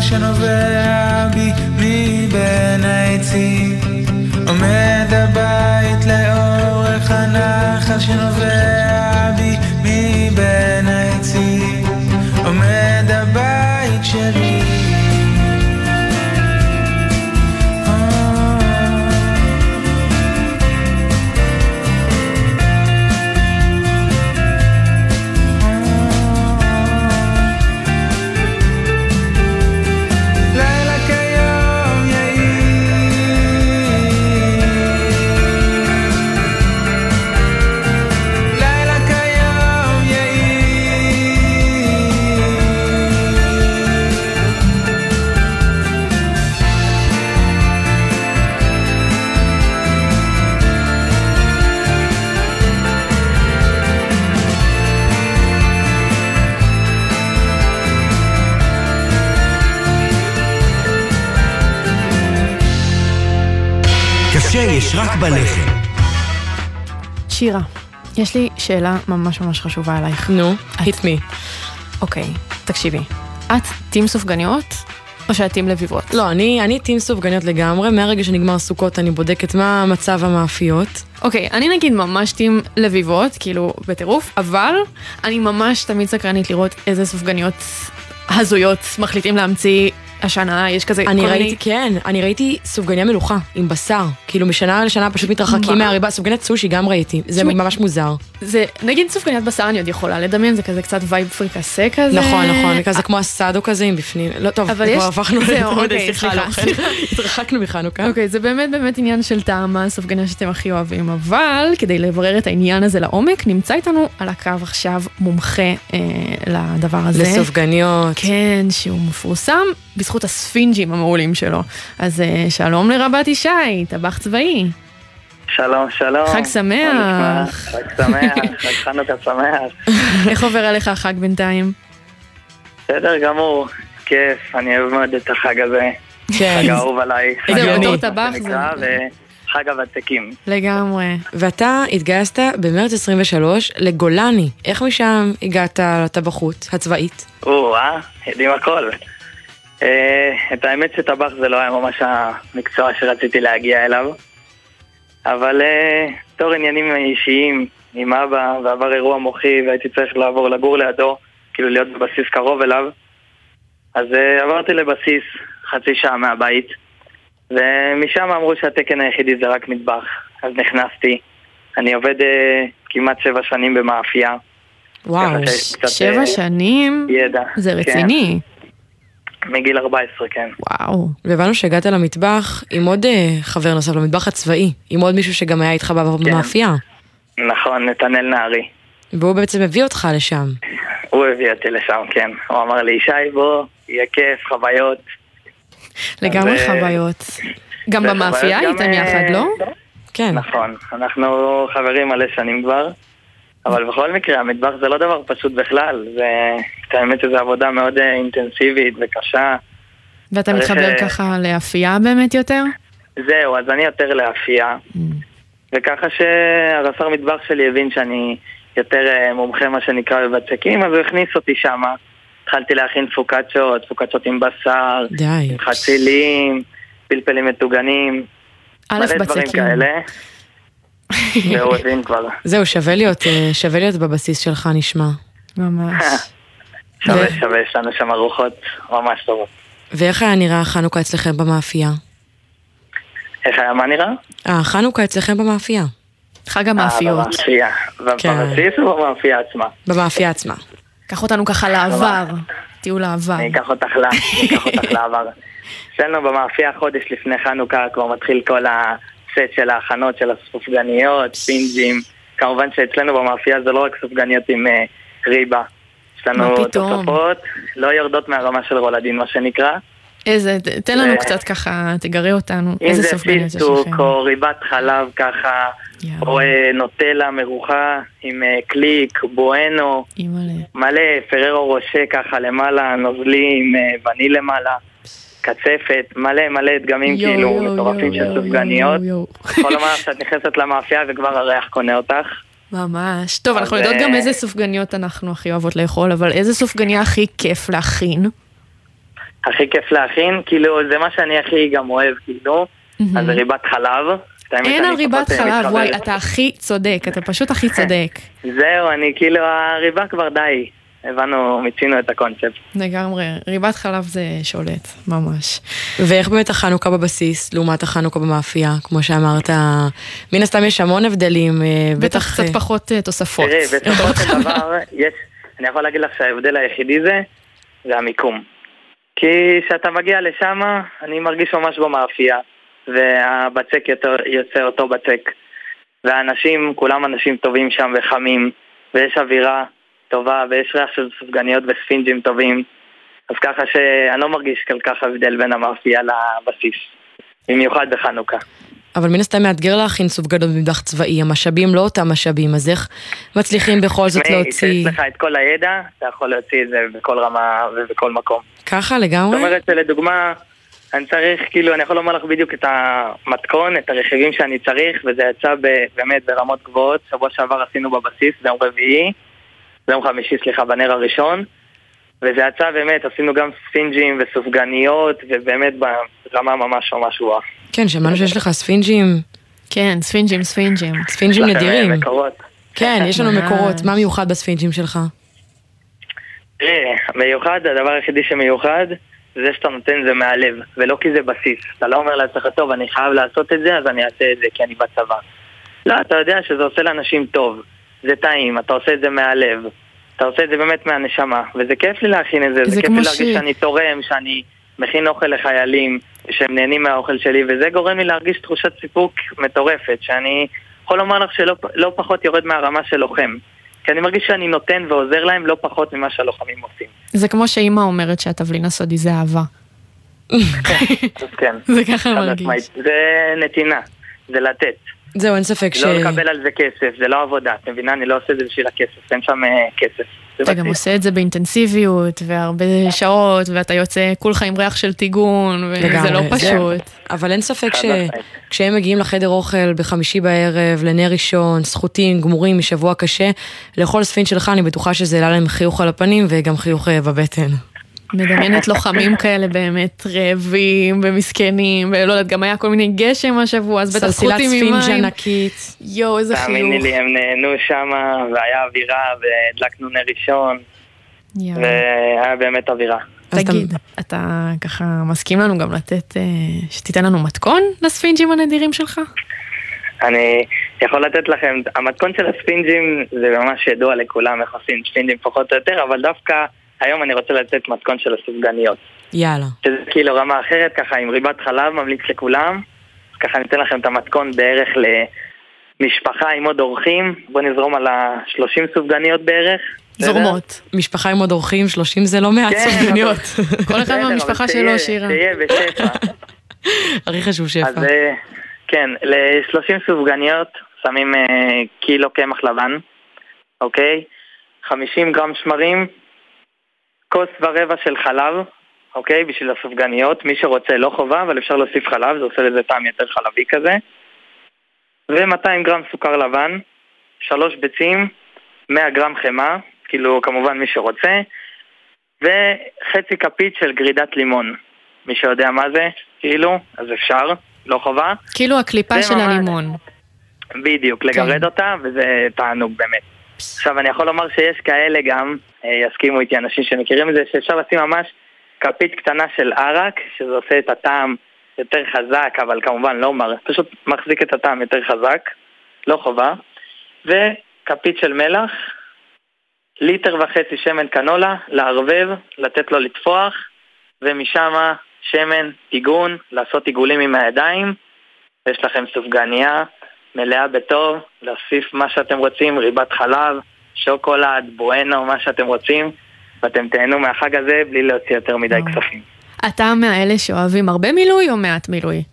שנובע בי מבין העצים. עומד הבית לאורך הנחל שנובע
בלחם.
שירה, יש לי שאלה ממש ממש חשובה אלייך.
נו, hit me.
אוקיי, תקשיבי. את טים סופגניות או שאת טים לביבות?
לא, אני, אני טים סופגניות לגמרי, מהרגע שנגמר סוכות אני בודקת מה מצב המאפיות.
אוקיי, אני נגיד ממש טים לביבות, כאילו בטירוף, אבל אני ממש תמיד סקרנית לראות איזה סופגניות הזויות מחליטים להמציא השנה, יש כזה
אני
כל
ראיתי,
מיני...
כן, אני ראיתי סופגניה מלוכה עם בשר. כאילו משנה לשנה פשוט? מתרחקים מהריבה, סופגניית סושי גם ראיתי, זה
תשמעי,
ממש מוזר.
זה, נגיד סופגניית בשר אני עוד יכולה לדמיין, זה כזה קצת vibe פריקסה כזה.
נכון, נכון, כזה כמו הסאדו כזה עם בפנים. לא טוב,
אבל
כבר
יש-
הפכנו לעוד
אוקיי, סליחה. סליחה. *laughs*
התרחקנו מחנוכה.
אוקיי, זה באמת באמת עניין של טעם, מה הסופגניה שאתם הכי אוהבים, אבל כדי לברר את העניין הזה לעומק, נמצא איתנו על הקו עכשיו מומחה אה, לדבר הזה.
לסופגניות.
כן, שהוא מפורסם בזכות הספינג'ים המעולים שלו. אז אה, שלום לרבת ישי, טבח צבאי.
שלום, שלום.
חג שמח.
חג שמח, *laughs* חג חנוכה שמח.
איך עובר עליך החג בינתיים?
בסדר גמור, כיף, אני אוהב מאוד את החג הזה.
כן.
חג האהוב עליי. חג
זהו,
האהוב,
בתור
מה
טבח זה-
וחג הוותיקים.
לגמרי.
ואתה התגייסת במרץ 23 לגולני. איך משם הגעת לטבחות הצבאית?
או, אה? יודעים הכל. אה, את האמת שטבח זה לא היה ממש המקצוע שרציתי להגיע אליו. אבל אה, תור עניינים אישיים עם אבא, ועבר אירוע מוחי והייתי צריך לעבור לגור לידו, כאילו להיות בבסיס קרוב אליו. אז אה, עברתי לבסיס חצי שעה מהבית, ומשם אמרו שהתקן היחידי זה רק מטבח. אז נכנסתי. אני עובד כמעט שבע שנים במאפייה.
וואו, שבע שנים?
ידע.
זה
כן. מגיל 14, כן.
וואו.
והבנו שהגעת למטבח עם עוד אה, חבר נוסף, למטבח הצבאי, עם עוד מישהו שגם היה איתך
כן.
במאפייה.
נכון, נתנאל נהרי.
והוא בעצם הביא אותך לשם.
הוא הביא אותי לשם, כן. הוא אמר לי, ישי, בוא, יהיה כיף, חוויות.
לגמרי
אה,
חוויות. גם במאפייה הייתם
גם,
יחד,
אה,
לא?
כן.
נכון, אנחנו חברים מלא שנים כבר, אבל בכל מקרה, המטבח זה לא דבר פשוט בכלל. זה, האמת שזו עבודה מאוד אה, אינטנסיבית וקשה.
ואתה מתחבר
אה,
ככה לאפייה באמת יותר?
זהו, אז אני יותר לאפייה. וככה שהרס"ר מטבח שלי הבין שאני יותר אה, מומחה, מה שנקרא, בבצקים, אז הוא הכניס אותי שמה. התחלתי להכין פוקצ'ות, פוקצ'ות עם בשר,
די.
עם חצילים, פלפלים מטוגנים, מלא דברים
בצקים.
כאלה. הבין כבר.
זהו, שווה להיות, אה, שווה להיות בבסיס שלך, נשמע.
ממש. *laughs*
שווה, שווה, יש לנו שם ארוחות ממש טובות.
ואיך היה נראה חנוכה אצלכם במאפייה?
איך היה, מה נראה?
אה, חנוכה אצלכם במאפייה.
חג
אה, במאפייה.
כן.
בבסיס או במאפייה עצמה?
במאפייה עצמה.
קח אותנו ככה לעבר, טיול העבר.
אני אקח אותך לעבר. *laughs* אצלנו במאפייה חודש לפני חנוכה כבר מתחיל כל הסט של ההכנות של הסופגניות, פינג'ים. כמובן שאצלנו במאפייה זה לא רק סופגניות עם אה, ריבה. יש לנו? תוספות, לא יורדות מהרמה של רולדין מה שנקרא.
איזה, תן לנו
זה-
קצת ככה, תגרה אותנו.
אם
איזה
זה
סופגניות יש
פיסטוק
לכם?
או ריבת חלב ככה, או אה, נוטלה מרוחה עם אה, קליק, בואנו. מלא פררו רושה ככה למעלה, נוזלי עם אה, וניל למעלה, קצפת, מלא מלא דגמים כאילו מטורפים של סופגניות. יכול *laughs* לומר שאת נכנסת למאפייה וכבר הריח קונה אותך.
ממש. טוב, אנחנו יודעות גם
אה,
איזה סופגניות אנחנו הכי אוהבות לאכול, אבל איזה סופגניה הכי כיף להכין?
הכי כיף להכין, כאילו זה מה שאני הכי גם אוהב, כאילו, אז ריבת חלב.
אין על ריבת
אה,
חלב, וואי. אתה הכי צודק, אתה פשוט הכי צודק. *laughs*
זהו, אני כאילו, הריבה כבר די. הבנו, מיצינו את הקונספט.
לגמרי, ריבת חלב זה שולט, ממש.
ואיך באמת החנוכה בבסיס, לעומת החנוכה במאפייה? כמו שאמרת, מן הסתם יש המון הבדלים, אה, בטח...
בטח קצת פחות אה, תוספות.
תראי, *laughs* בסופו של דבר, יש, אני יכול להגיד לך שההבדל היחידי זה, זה המיקום. כי כשאתה מגיע לשם, אני מרגיש ממש במאפייה, והבצק יוצא אותו בצק. והאנשים, כולם אנשים טובים שם וחמים, ויש אווירה טובה, ויש ריח של סופגניות וספינג'ים טובים. אז ככה שאני לא מרגיש כל כך הבדל בין המאפייה לבסיס. במיוחד בחנוכה.
אבל מן הסתם מאתגר להכין סופגנות במטבח צבאי, המשאבים לא אותם משאבים, אז איך מצליחים בכל זאת להוציא...
כשיש לך את כל הידע, אתה יכול להוציא את זה בכל רמה ובכל מקום.
ככה
זאת
לגמרי?
אומרת שלדוגמה, אני צריך, כאילו, אני יכול לומר לך בדיוק את המתכון, את הרכיבים שאני צריך, וזה יצא באמת ברמות גבוהות. שבוע שעבר עשינו בבסיס, ביום רביעי, ביום חמישי, סליחה, בנר הראשון, וזה יצא באמת, עשינו גם ספינג'ים וסופגניות, ובאמת ברמה ממש ממש גבוהה.
כן, שמענו שיש לך ספינג'ים.
כן, ספינג'ים, ספינג'ים.
ספינג'ים נדירים.
מקורות.
כן, יש לנו. מקורות. מה מיוחד בספינג'ים שלך?
תראה, מיוחד, הדבר היחידי שמיוחד, זה שאתה נותן זה מהלב, ולא כי זה בסיס. אתה לא אומר לעצמך, טוב, אני חייב לעשות את זה, אז אני אעשה את זה כי אני בצבא. לא, אתה יודע שזה עושה לאנשים טוב. זה טעים, אתה עושה את זה מהלב. אתה עושה את זה באמת מהנשמה, וזה כיף לי להכין את זה,
זה
זה כיף לי להרגיש
ש-
שאני תורם, שאני מכין אוכל לחיילים, שהם נהנים מהאוכל שלי, וזה גורם לי להרגיש תחושת סיפוק מטורפת, שאני יכול לומר לך שלא לא פחות יורד מהרמה של לוחם. כי אני מרגיש שאני נותן ועוזר להם לא פחות ממה שהלוחמים עושים.
זה כמו שאימא אומרת שהתבלין הסודי זה אהבה.
אז כן. *laughs*
זה ככה מרגיש.
זה נתינה, זה לתת.
זהו, אין ספק ש...
לא לקבל על זה כסף, זה לא עבודה, את מבינה? אני לא עושה את זה בשביל הכסף, אין שם אה, כסף. זה
אתה גם. עושה את זה באינטנסיביות, והרבה שעות, ואתה יוצא כולך עם ריח של טיגון, וזה לא פשוט.
אבל אין ספק. שכשהם מגיעים לחדר אוכל בחמישי בערב, לנר ראשון, סחוטים, גמורים משבוע קשה, לאכול ספין שלך, אני בטוחה שזה העלה להם חיוך על הפנים וגם חיוך אה, בבטן.
מדמיינת לוחמים כאלה באמת רעבים ומסכנים, ולא יודעת, גם היה כל מיני גשם השבוע, אז בטח
סלסילת
סחוטים עם
ספינג'
מים.
ענקית.
יואו, איזה
תאמיני
חיוך.
לי, הם נהנו שם, והיה אווירה, והדלקנו נר ראשון. והיה באמת אווירה.
תגיד, אתה ככה מסכים לנו גם לתת, אה, שתיתן לנו מתכון לספינג'ים הנדירים שלך?
אני יכול לתת לכם, המתכון של הספינג'ים זה ממש ידוע לכולם איך עושים ספינג'ים פחות או יותר, אבל דווקא היום אני רוצה לתת מתכון של הסופגניות.
יאללה.
שזה כאילו רמה אחרת, ככה עם ריבת חלב, ממליץ לכולם. ככה אני אתן לכם את המתכון בערך למשפחה עם עוד אורחים. בואו נזרום על ה-30 סופגניות בערך.
זורמות.
משפחה עם עוד אורחים, 30 זה לא מעט
כן,
סופגניות. *laughs*
כל אחד מהמשפחה שלו, שירה.
שיהיה בשפע. *laughs*
הכי חשוב שפע.
אז אה, כן, ל-30 סופגניות שמים אה, קילו קמח לבן, אוקיי? 50 גרם שמרים, כוס ורבע של חלב, אוקיי? בשביל הסופגניות. מי שרוצה לא חובה, אבל אפשר להוסיף חלב, זה עושה לזה טעם יותר חלבי כזה. ו-200 גרם סוכר לבן, שלוש ביצים, 100 גרם חמאה, כאילו כמובן מי שרוצה, וחצי כפית של גרידת לימון. מי שיודע מה זה, כאילו, אז אפשר, לא חובה.
כאילו הקליפה של
ממש-
הלימון.
בדיוק, לגרד אותה, וזה תענוג באמת. עכשיו, אני יכול לומר שיש כאלה גם, יסכימו איתי אנשים שמכירים את זה, שאפשר לשים ממש כפית קטנה של ערק, שזה עושה את הטעם יותר חזק, אבל כמובן לא מר, פשוט מחזיק את הטעם יותר חזק, לא חובה. וכפית של מלח, ליטר וחצי שמן קנולה, לערבב, לתת לו לטפוח, ומשם שמן, עיגון, לעשות עיגולים עם הידיים, ויש לכם סופגניה מלאה בטוב, להוסיף מה שאתם רוצים, ריבת חלב, שוקולד, בואנו, מה שאתם רוצים, ואתם תהנו מהחג הזה בלי להוציא יותר מדי כספים.
אתה מאלה שאוהבים הרבה מילוי או מעט מילוי?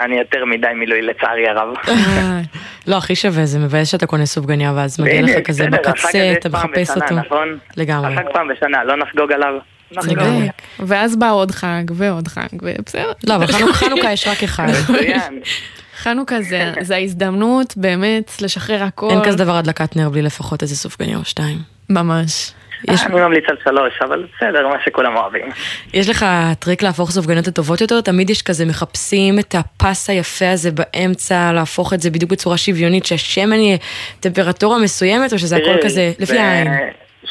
אני יותר מדי מילוי לצערי הרב.
לא, הכי שווה, זה מבאס שאתה קונה סופגניה ואז מגיע לך כזה בקצה, אתה מחפש אותו.
נכון?
לגמרי.
החג פעם בשנה, לא נחגוג עליו.
ואז בא עוד חג ועוד חג, ובסדר.
לא, אבל חנוכה- חנוכה יש רק אחד.
מצוין.
חנוכה זה, זה ההזדמנות באמת לשחרר הכל.
אין כזה דבר הדלקת נר בלי לפחות איזה סופגניה או שתיים.
ממש.
יש-
אני ממליץ על שלוש, אבל בסדר, מה שכולם אוהבים.
יש לך טריק להפוך סופגניות לטובות יותר? תמיד יש כזה מחפשים את הפס היפה הזה באמצע, להפוך את זה בדיוק בצורה שוויונית, שהשמן יהיה טמפרטורה מסוימת, או שזה הכל כזה לפי העין?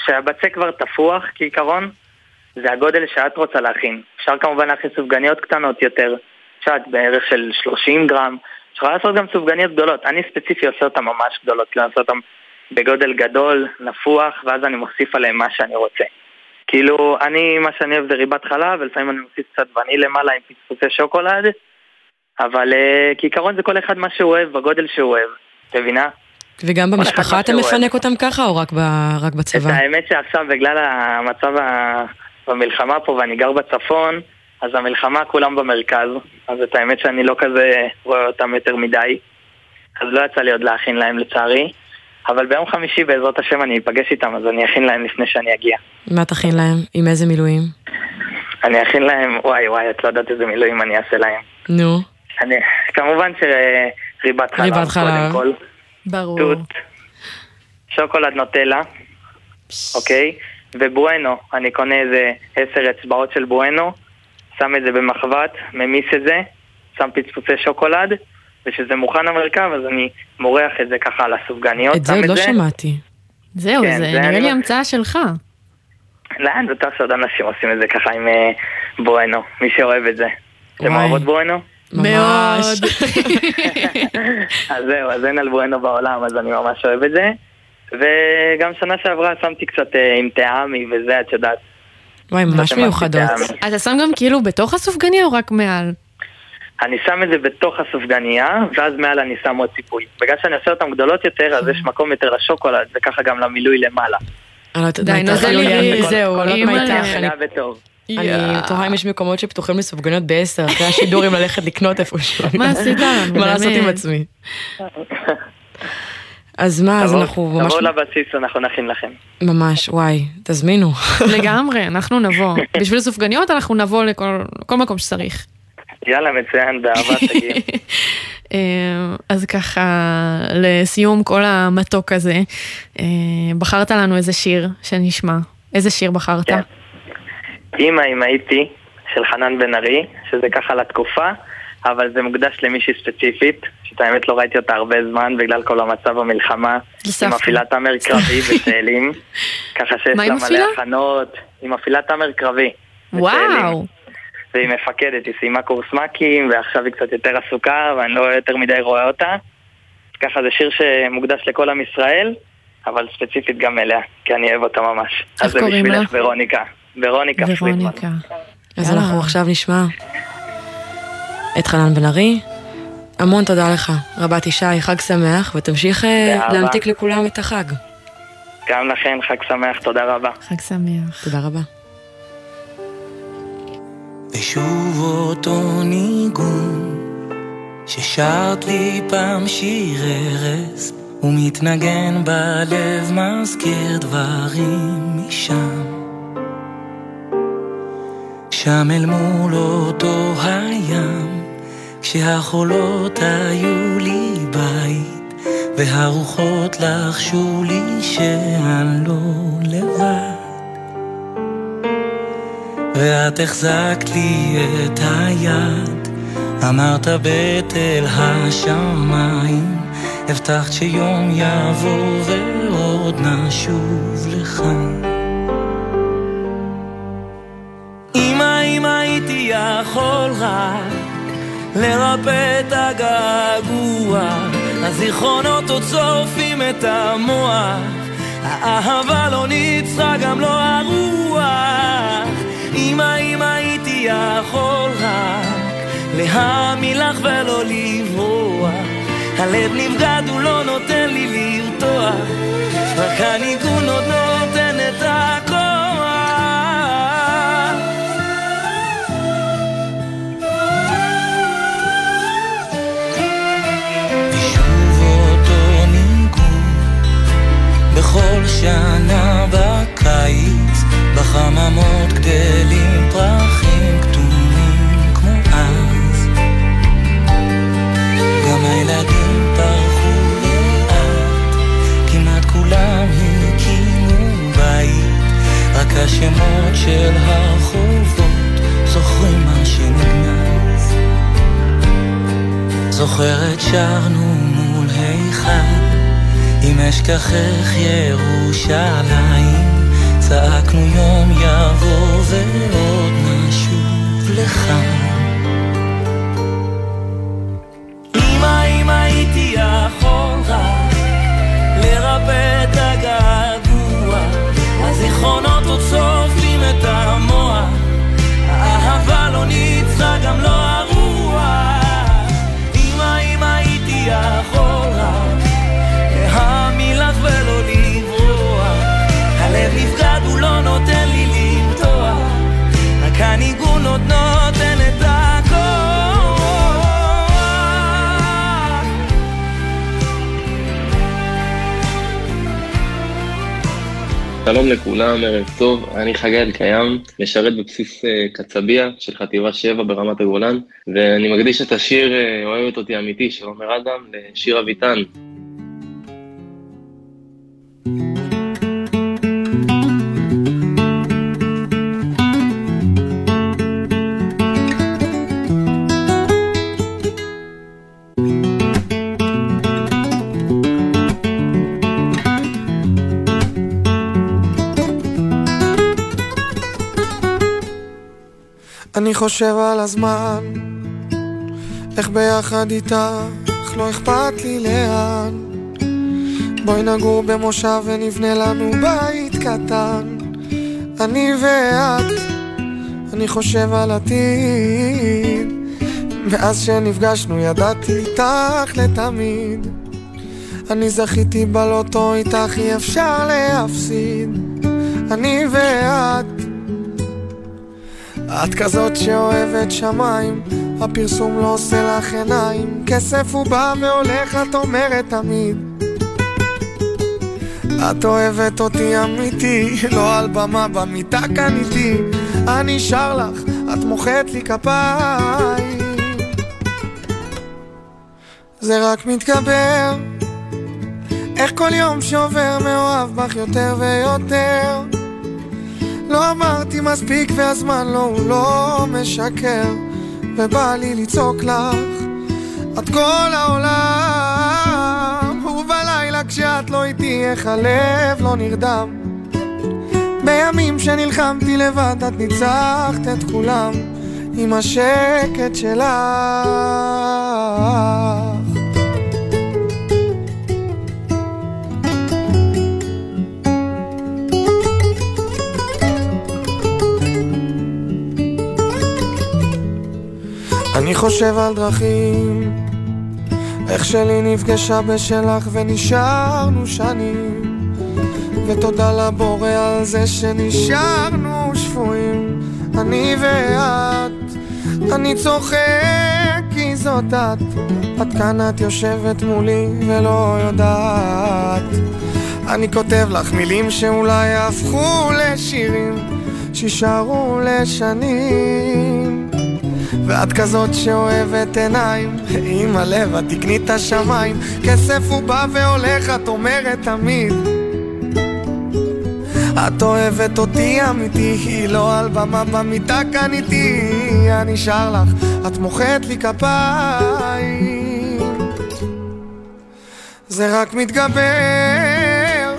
שהבצק כבר תפוח כעיקרון, זה הגודל שאת רוצה להכין. אפשר כמובן להכין סופגניות קטנות יותר, אפשר בערך של 30 גרם, אפשר לעשות גם סופגניות גדולות. אני ספציפי עושה אותן ממש גדולות, כאילו אני עושה אותן בגודל גדול, נפוח, ואז אני מוסיף עליהם מה שאני רוצה. כאילו, אני, מה שאני אוהב זה ריבת חלב, ולפעמים אני מוסיף קצת וניל למעלה עם פצפוצי שוקולד, אבל uh, כעיקרון זה כל אחד מה שהוא אוהב, בגודל שהוא אוהב, את מבינה?
וגם במשפחה אתה. מפנק אותם ככה, או רק ב- רק
את
בצבא?
האמת שעכשיו בגלל המצב ה- במלחמה פה ואני גר בצפון, אז המלחמה כולם במרכז, אז את האמת שאני לא כזה רואה אותם יותר מדי, אז לא יצא לי עוד להכין להם לצערי, אבל ביום חמישי בעזרת השם אני אפגש איתם, אז אני אכין להם לפני שאני אגיע.
מה תכין להם? עם איזה מילואים?
אני אכין להם, וואי וואי, את לא יודעת איזה מילואים אני אעשה להם.
נו.
אני, כמובן שריבת חלב,
ריבת חלב.
קודם כל.
ברור.
תות, שוקולד נוטלה, אוקיי? ובואנו, אני קונה איזה עשר אצבעות של בואנו, שם את זה במחבת, ממיס את זה, שם פצפוצי שוקולד, וכשזה מוכן המרכב אז אני מורח את זה ככה על הסופגניות,
את זה עוד לא שמעתי.
זהו,
כן,
זה
זה
נראה
אני
לי
מח-
המצאה שלך.
לאן זה טוב שעוד אנשים עושים את זה ככה עם אה, בואנו, מי שאוהב את זה. אתם. אוהבות בואנו?
מאוד. *laughs*
אז זהו, אז אין על בואנו בעולם, אז אני ממש אוהב את זה. וגם שנה שעברה שמתי קצת אה, עם טעמי וזה, את יודעת.
וואי, ממש מיוחדות.
אתה שם גם כאילו בתוך הסופגניה או רק מעל?
אני שם את זה בתוך הסופגניה, ואז מעל אני שם עוד ציפוי. בגלל שאני עושה אותן גדולות יותר, אז יש מקום יותר לשוקולד, וככה גם למילוי למעלה.
די? נוזל לי.
זהו, לא יודעת. אני- תוהה אם יש מקומות שפתוחים לסופגניות בעשר, אחרי השידור אם ללכת לקנות איפשהו.
מה עשית לנו,
מה לעשות? עם עצמי. *laughs* אז מה, אז אנחנו ממש...
תבואו לבסיס, אנחנו נכין לכם.
ממש, וואי, תזמינו. *laughs*
לגמרי, אנחנו נבוא. בשביל סופגניות אנחנו נבוא לכל כל מקום שצריך.
יאללה, מצוין, באהבה *laughs* תגיעי.
אה, אז ככה, לסיום כל המתוק הזה, אה, בחרת לנו איזה שיר שנשמע. איזה שיר בחרת?
כן. אמא אם הייתי, של חנן בן ארי, שזה ככה לתקופה, אבל זה מוקדש למישהי ספציפית, שאת האמת לא ראיתי אותה הרבה זמן בגלל כל המצב.
לסבתא.
היא מפעילה תאמר *laughs* קרבי בתאלים, ככה שיש לה מלא? הכנות. היא מפעילה תאמר קרבי.
וואו.
והיא מפקדת, היא סיימה קורס מ"כים, ועכשיו היא קצת יותר עסוקה, ואני לא יותר מדי רואה אותה. אז ככה זה שיר שמוקדש לכל עם ישראל, אבל ספציפית גם אליה, כי אני אוהב אותה ממש.
איך
אז זה בשבילך? ורוניקה. ורוניקה פרידמן.
ורוניקה.
אז. אנחנו עכשיו נשמע את חנן בן ארי. המון תודה לך, רבת ישי, חג שמח, ותמשיך אה,
באהבה.
להמתיק לכולם את החג.
גם לכן, חג שמח, תודה רבה.
חג שמח.
תודה רבה.
ושוב אותו ניגון ששרת לי פעם שיר ארז ומתנגן בלב מזכיר דברים משם שם אל מול אותו הים כשהחולות היו לי בית והרוחות לחשו לי שאני לא לבד ואת החזקת לי את היד, אמרת בתל השמיים,
הבטחת שיום יבוא ועוד נשוב לכאן. אמא, אם הייתי יכול רק לרפא את הגעגוע, הזיכרונות עוד שורפים את המוח, האהבה לא ניצחה גם לא הרוח. אמא, אם הייתי יכול רק להאמין לך ולא לברוח, הלב נבגד הוא לא נותן לי לרתוח, רק הניגון עוד נותן את הכוח. של הרחובות זוכרים מה שנגנז? זוכרת שרנו מול היכל אם אשכחך ירושלים? צעקנו יום יבוא ועוד נשוב רק לרפא את הגעגוע. הזיכרונות עוד
שלום לכולם, ערב טוב, אני חגי אלקיים, משרת בבסיס אה, קצביה של חטיבה 7 ברמת הגולן, ואני מקדיש את השיר אה, אוהבת אותי אמיתי של עומר אדם לשיר אביטן.
אני חושב על הזמן, איך ביחד איתך לא אכפת לי לאן. בואי נגור במושב ונבנה לנו בית קטן, אני ואת, אני חושב על עתיד. מאז שנפגשנו ידעתי איתך לתמיד. אני זכיתי בלוטו איתך אי אפשר להפסיד. אני ואת את כזאת שאוהבת שמיים, הפרסום לא עושה לך עיניים, כסף הוא בא והולך, את אומרת תמיד. את אוהבת אותי אמיתי, *laughs* לא על במה במיטה איתי, אני שר לך, את מוחאת לי כפיים. זה רק מתגבר, איך כל יום שעובר מאוהב בך יותר ויותר. לא אמרתי מספיק והזמן לא, הוא לא משקר ובא לי לצעוק לך. את כל העולם ובלילה כשאת לא איתי איך הלב לא נרדם. בימים שנלחמתי לבד את ניצחת את כולם עם השקט שלך אני חושב על דרכים, איך שלי נפגשה בשלך ונשארנו שנים, ותודה לבורא על זה שנשארנו שפויים, אני ואת, אני צוחק כי זאת את, את כאן את יושבת מולי ולא יודעת. אני כותב לך מילים שאולי יהפכו לשירים, שישארו לשנים. ואת כזאת שאוהבת עיניים. עם הלב את תקני את השמיים. כסף הוא בא והולך את אומרת תמיד. את אוהבת אותי אמיתי לא על במה במיטה כאן איתי אני שר לך את מוחאת לי כפיים. זה רק מתגבר.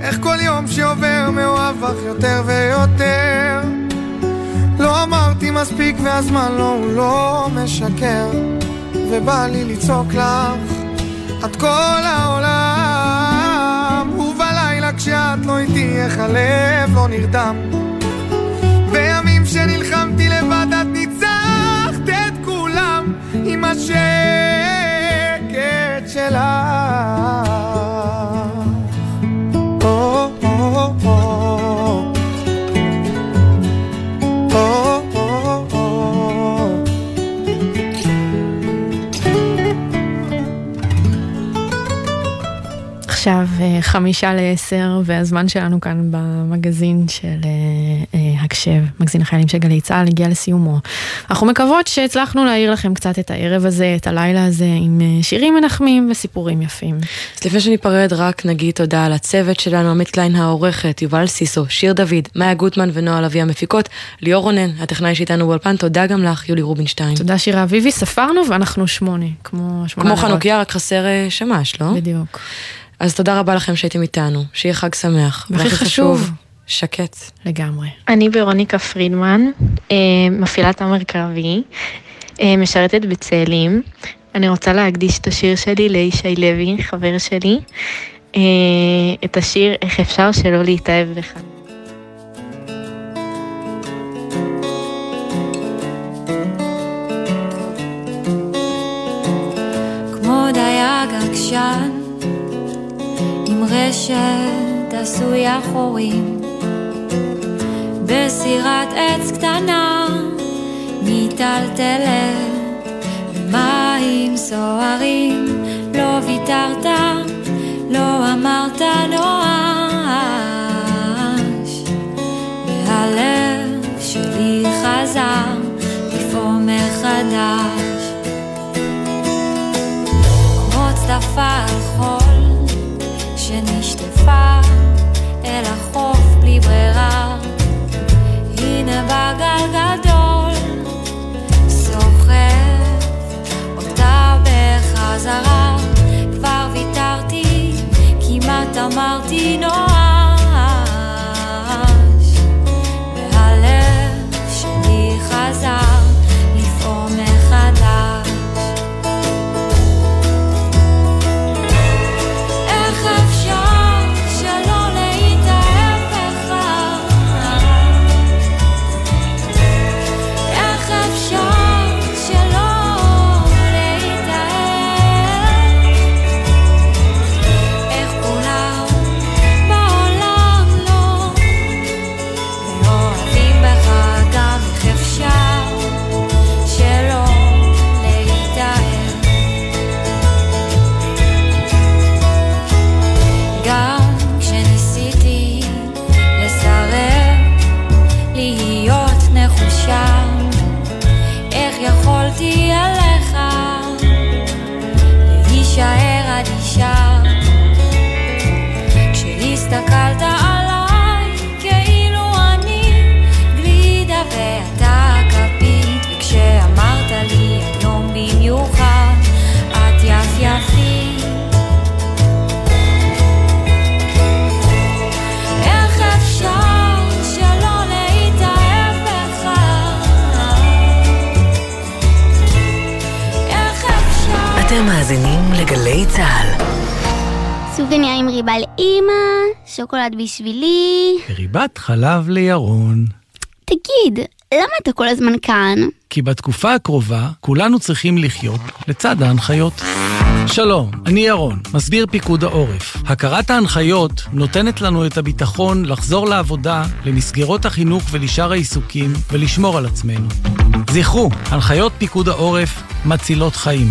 איך כל יום שעובר מאוהב בך יותר ויותר מספיק והזמן לא, הוא לא משקר ובא לי לצעוק לך את כל העולם ובלילה כשאת לא איתי איך הלב לא נרדם בימים שנלחמתי לבד את ניצחת את כולם עם השקט שלך. או,
עכשיו אה, חמישה לעשר, והזמן שלנו כאן במגזין של אה, אה, הקשב, מגזין החיילים של גלי צה"ל, הגיע לסיומו. אנחנו מקוות שהצלחנו להעיר לכם קצת את הערב הזה, את הלילה הזה, עם שירים מנחמים וסיפורים יפים.
אז לפני שניפרד, רק נגיד תודה לצוות שלנו, עמית קליין העורכת, יובל סיסו, שיר דוד, מאיה גוטמן ונועה לביא המפיקות, ליאור רונן, הטכנאי שאיתנו באולפן, תודה גם לך, יולי רובינשטיין.
תודה שירה אביבי, ספרנו ואנחנו שמונה, כמו שמונה
כמו. חנוכיה, רק חסר שמש, לא?
בדיוק.
אז תודה רבה לכם שהייתם איתנו, שיהיה חג שמח.
והכי חשוב,
שקט.
לגמרי.
אני ורוניקה פרידמן, אה, מפעילת המרכבי, אה, משרתת בצאלים. אני רוצה להקדיש את השיר שלי לישי לוי, חבר שלי, אה, את השיר "איך אפשר שלא להתאהב בך".
כמו דייג עקשן רשת עשויה חורים בסירת עץ קטנה מיטלטלת במים סוערים. לא ויתרת, לא אמרת נואש והלב שלי חזר לפעום מחדש. כמו צדפה על חול שנשטפה אל החוף בלי ברירה. הנה בגל גדול סוחב אותה בחזרה. כבר ויתרתי כמעט אמרתי נואש
סופגניה עם ריבה לאימא, שוקולד בשבילי.
ריבת חלב לירון.
תגיד, למה אתה כל הזמן כאן?
כי בתקופה הקרובה כולנו צריכים לחיות לצד ההנחיות. שלום, אני ירון, מסביר פיקוד העורף. הכרת ההנחיות נותנת לנו את הביטחון לחזור לעבודה, למסגרות החינוך ולשאר העיסוקים ולשמור על עצמנו. זכרו, הנחיות פיקוד העורף מצילות חיים.